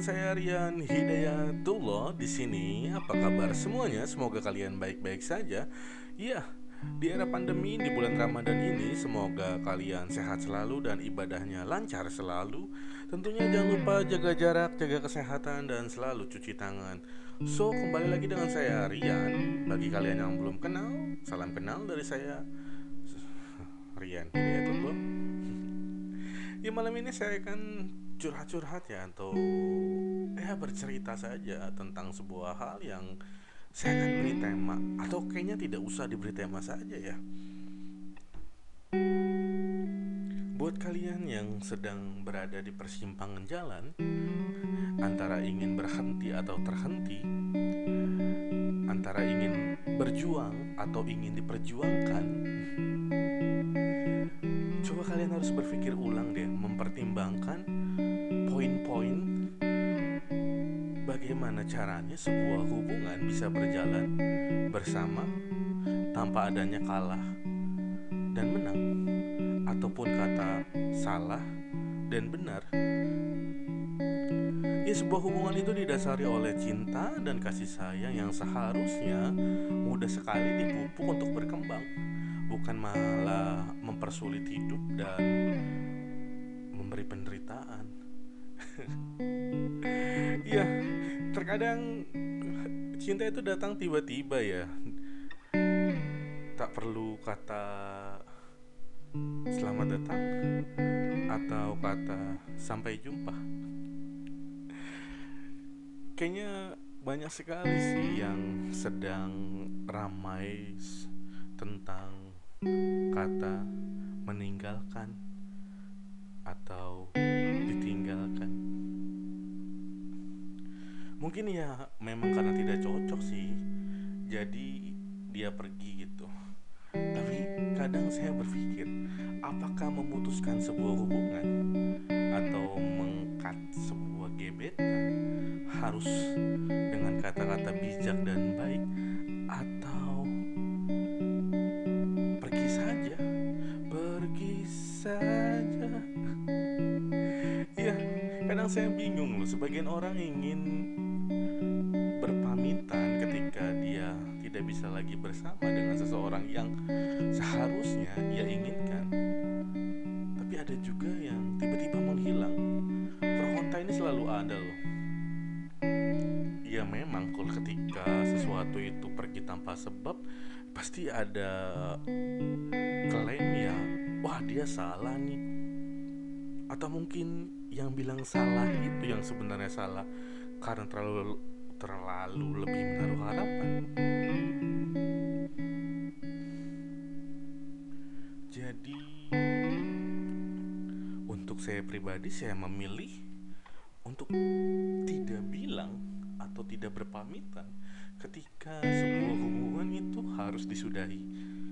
dengan saya Rian Hidayatullah di sini. Apa kabar semuanya? Semoga kalian baik-baik saja. Ya, di era pandemi di bulan Ramadan ini semoga kalian sehat selalu dan ibadahnya lancar selalu. Tentunya jangan lupa jaga jarak, jaga kesehatan dan selalu cuci tangan. So, kembali lagi dengan saya Rian. Bagi kalian yang belum kenal, salam kenal dari saya Rian Hidayatullah. Ya malam ini saya akan curhat-curhat ya atau ya bercerita saja tentang sebuah hal yang saya akan beri tema atau kayaknya tidak usah diberi tema saja ya. Buat kalian yang sedang berada di persimpangan jalan antara ingin berhenti atau terhenti, antara ingin berjuang atau ingin diperjuangkan, coba kalian harus berpikir ulang deh, mempertimbangkan poin-poin bagaimana caranya sebuah hubungan bisa berjalan bersama tanpa adanya kalah dan menang ataupun kata salah dan benar. Ya sebuah hubungan itu didasari oleh cinta dan kasih sayang yang seharusnya mudah sekali dipupuk untuk berkembang, bukan malah mempersulit hidup dan memberi penderitaan. Iya, terkadang cinta itu datang tiba-tiba ya. Tak perlu kata selamat datang atau kata sampai jumpa. Kayaknya banyak sekali sih yang sedang ramai tentang kata meninggalkan atau ditinggalkan. Mungkin ya memang karena tidak cocok sih, jadi dia pergi gitu. Tapi kadang saya berpikir, apakah memutuskan sebuah hubungan atau mengkat sebuah gebetan harus dengan kata-kata bijak dan baik atau pergi saja, pergi saja. Ya, kadang saya bingung loh. Sebagian orang ingin lagi bersama dengan seseorang yang seharusnya ia inginkan. Tapi ada juga yang tiba-tiba menghilang. Pro kontra ini selalu ada loh. Ya memang kalau ketika sesuatu itu pergi tanpa sebab pasti ada klaim ya, wah dia salah nih. Atau mungkin yang bilang salah itu yang sebenarnya salah karena terlalu terlalu lebih menaruh harapan. Saya pribadi saya memilih untuk tidak bilang atau tidak berpamitan ketika sebuah hubungan itu harus disudahi.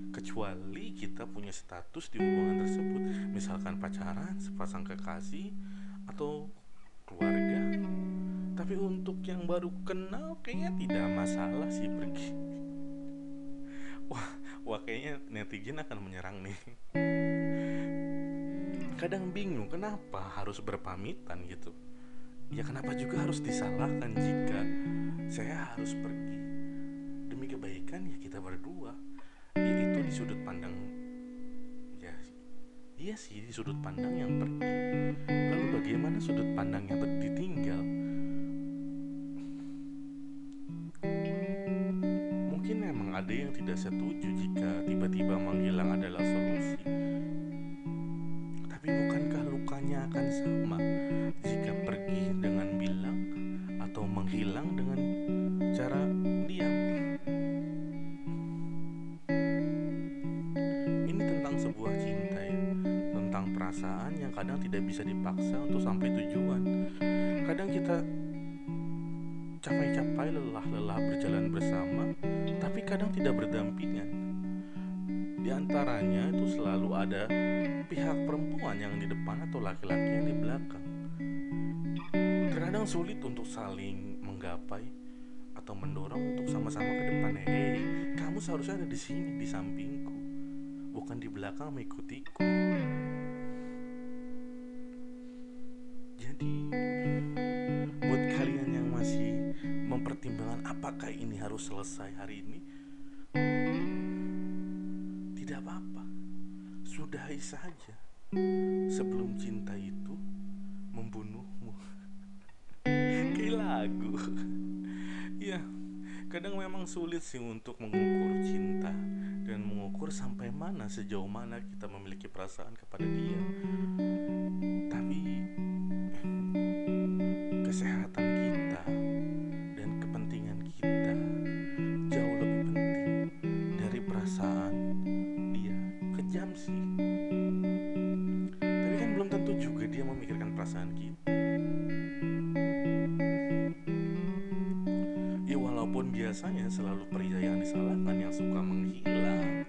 Kecuali kita punya status di hubungan tersebut misalkan pacaran sepasang kekasih atau keluarga. Tapi untuk yang baru kenal kayaknya tidak masalah sih pergi wah wah kayaknya netizen akan menyerang nih kadang bingung kenapa harus berpamitan gitu? Ya kenapa juga harus disalahkan jika saya harus pergi? Demi kebaikan ya kita berdua. Yaitu di sudut pandang ya iya sih di sudut pandang yang pergi. Lalu bagaimana sudut pandang yang ditinggal? Mungkin memang ada yang tidak setuju jika tiba-tiba menghilang adalah solusi akan sama. Jika pergi dengan bilang atau menghilang dengan cara diam. Ini tentang sebuah cinta ya. Tentang perasaan yang kadang tidak bisa dipaksa untuk sampai tujuan. Kadang kita capai-capai lelah-lelah berjalan bersama tapi kadang tidak berdampingan. Di antaranya itu selalu ada pihak perempuan yang di depan atau laki-laki yang di belakang terkadang sulit untuk saling menggapai atau mendorong untuk sama-sama ke depan hei kamu seharusnya ada di sini di sampingku bukan di belakang mengikutiku jadi buat apakah ini harus selesai hari ini? Sudahi saja sebelum cinta itu membunuhmu. Kayak lagu. ya, kadang memang sulit sih untuk mengukur cinta dan mengukur sampai mana sejauh mana kita memiliki perasaan kepada dia. Walaupun biasanya selalu pria yang disalahkan yang suka menghilang.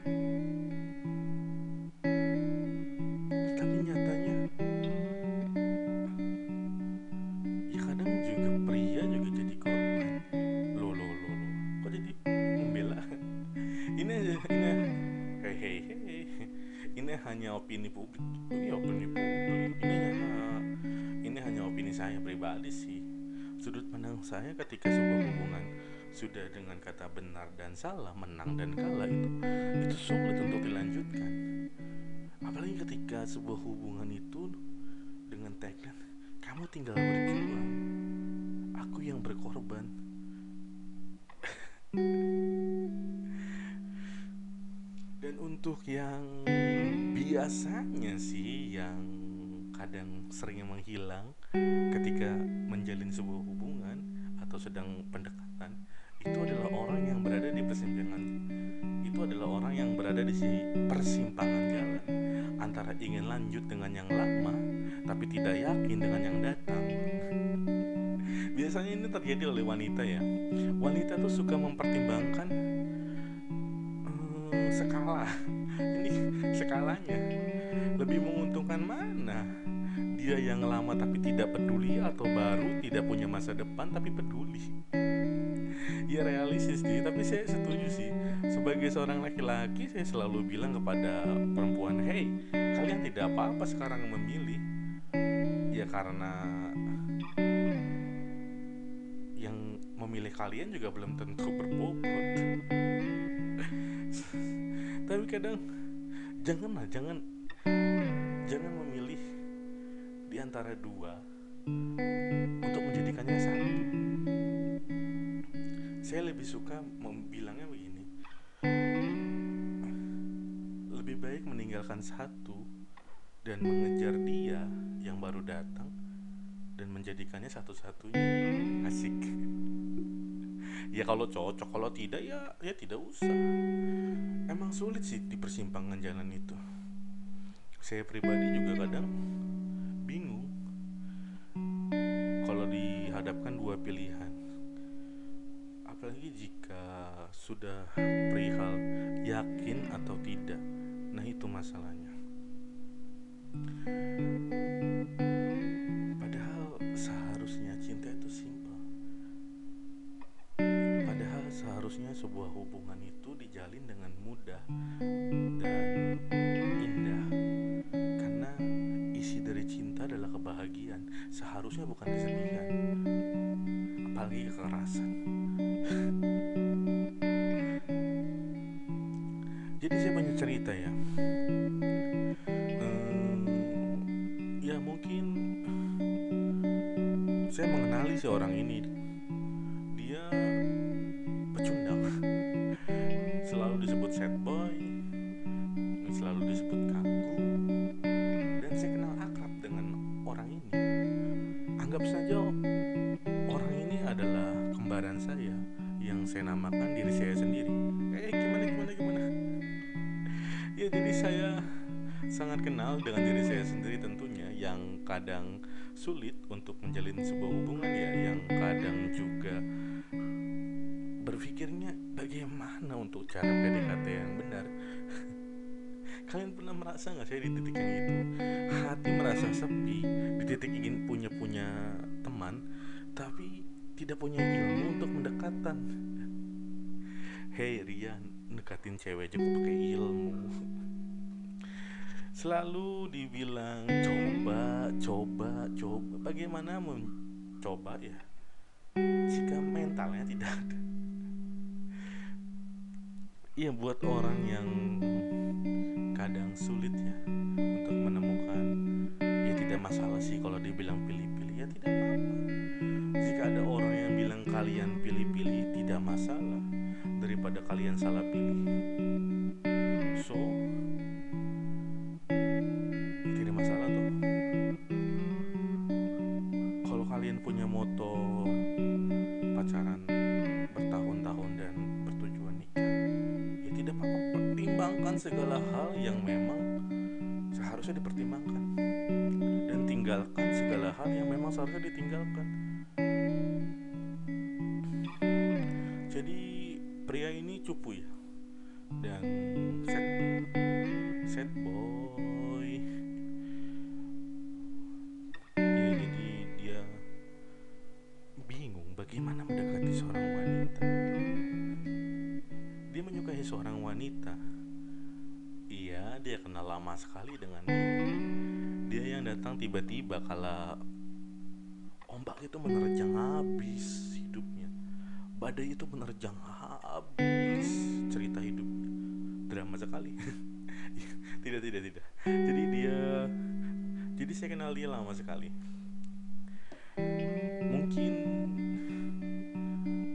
Tapi nyatanya Ya kadang juga pria juga jadi korban. Loh loh loh Kok jadi membela? Ini aja ini Hei hei hei. Ini hanya opini publik. Ini opini publik. Ini hanya Ini hanya opini saya pribadi sih. Sudut pandang saya ketika sebuah hubungan sudah dengan kata benar dan salah, menang dan kalah itu itu sulit untuk dilanjutkan. Apalagi ketika sebuah hubungan itu dengan tagline kamu tinggal berjuang, aku yang berkorban. dan untuk yang biasanya sih yang kadang sering menghilang ketika menjalin sebuah hubungan atau sedang pendekatan itu adalah orang yang berada di persimpangan. Itu adalah orang yang berada di persimpangan jalan. Antara ingin lanjut dengan yang lama tapi tidak yakin dengan yang datang. Biasanya ini terjadi oleh wanita ya. Wanita tuh suka mempertimbangkan um, skala. Ini skalanya lebih menguntungkan mana dia yang lama tapi tidak peduli atau baru tidak punya masa depan tapi peduli. Ya realistis sih. Tapi saya setuju sih. Sebagai seorang laki-laki saya selalu bilang kepada perempuan hey kalian tidak apa-apa sekarang memilih. Ya karena yang memilih kalian juga belum tentu berbobot. Tapi kadang janganlah jangan jangan antara dua untuk menjadikannya satu. Saya lebih suka membilangnya begini. Lebih baik meninggalkan satu dan mengejar dia yang baru datang dan menjadikannya satu-satunya. Asik. ya kalau cocok, kalau tidak ya ya tidak usah. Emang sulit sih di persimpangan jalan itu. Saya pribadi juga kadang bingung. Kalau dihadapkan dua pilihan apalagi jika sudah perihal yakin atau tidak nah itu masalahnya. Padahal seharusnya cinta itu simpel. Padahal seharusnya sebuah hubungan itu dijalin dengan mudah dan seharusnya bukan kesedihan. Apalagi kekerasan. Jadi saya banyak cerita ya. Hmm, ya mungkin saya mengenali si orang ini yang saya namakan diri saya sendiri eh gimana gimana gimana ya jadi saya sangat kenal dengan diri saya sendiri tentunya yang kadang sulit untuk menjalin sebuah hubungan ya yang kadang juga berpikirnya bagaimana untuk cara PDKT yang benar Kalian pernah merasa nggak saya di titik yang itu? Hati merasa sepi, di titik ingin punya punya teman, tapi tidak punya ilmu untuk mendekatan. Hei Rian, dekatin cewek aja kok pakai ilmu. Selalu dibilang coba, coba, coba. Bagaimana mencoba ya? jika mentalnya tidak ada Iya buat orang yang kadang sulit ya untuk menemukan ya tidak masalah sih kalau dibilang pilih-pilih ya tidak apa-apa jika ada orang yang bilang kalian daripada kalian salah pilih. So tidak masalah tuh. Kalau kalian punya moto pacaran bertahun-tahun dan bertujuan nikah ya tidak apa-apa. Pertimbangkan segala hal yang memang seharusnya dipertimbangkan. Dan tinggalkan segala hal yang memang seharusnya ditinggalkan pria ini cupu ya? Dan set set boy. Ya jadi dia bingung bagaimana mendekati seorang wanita. Dia menyukai seorang wanita. Iya dia kenal lama sekali dengan dia. Dia yang datang tiba-tiba kala ombak itu menerjang habis hidupnya. Badai itu menerjang cerita hidupnya drama sekali. Tidak tidak tidak. Jadi dia jadi saya kenal dia lama sekali. Mungkin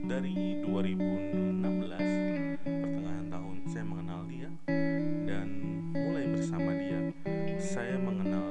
dari 2016 pertengahan tahun saya mengenal dia dan mulai bersama dia saya mengenal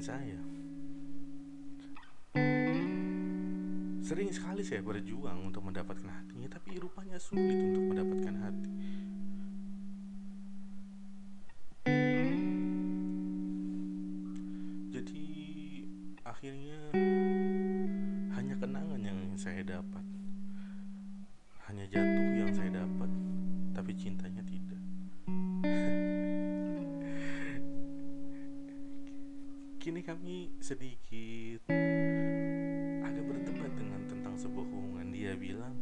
saya. Sering sekali saya berjuang untuk mendapatkan hatinya tapi rupanya sulit untuk mendapatkan hati. Jadi akhirnya hanya kenangan yang saya dapat. Hanya jatuh yang saya dapat tapi cintanya tidak kini kami sedikit agak berdebat dengan tentang sebuah hubungan. Dia bilang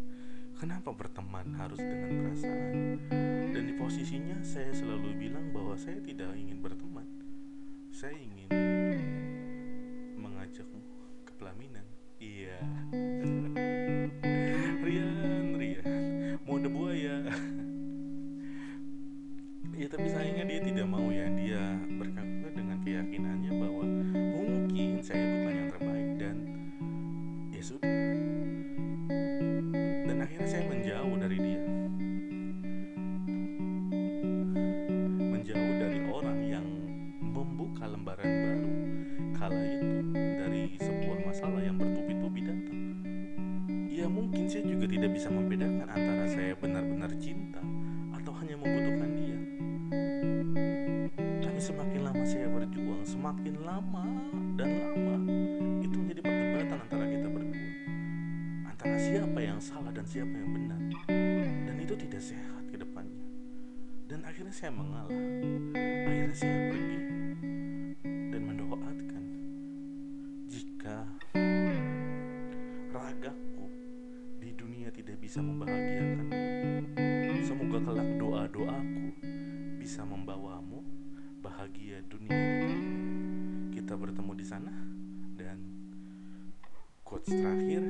kenapa berteman harus dengan perasaan? Dan di posisinya saya selalu bilang bahwa saya tidak ingin berteman. Saya ingin mengajakmu ke pelaminan. Iya. Rian Rian. Mau ada buaya. Ya tapi sayangnya dia tidak mau ya. Dia antara siapa yang salah dan siapa yang benar. Dan itu tidak sehat ke depannya. Dan akhirnya saya mengalah. Akhirnya saya pergi. Dan mendoakan. Jika ragaku di dunia tidak bisa membahagiakan semoga kelak doa-doaku bisa membawamu bahagia dunia kita bertemu di sana. Dan quotes terakhir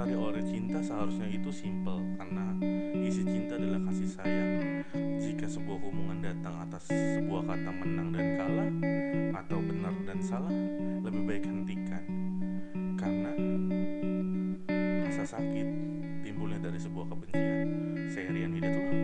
didasari oleh cinta seharusnya itu simple karena isi cinta adalah kasih sayang. Jika sebuah hubungan datang atas sebuah kata menang dan kalah atau benar dan salah, lebih baik hentikan. Karena rasa sakit timbulnya dari sebuah kebencian. Saya Rian Widatulah.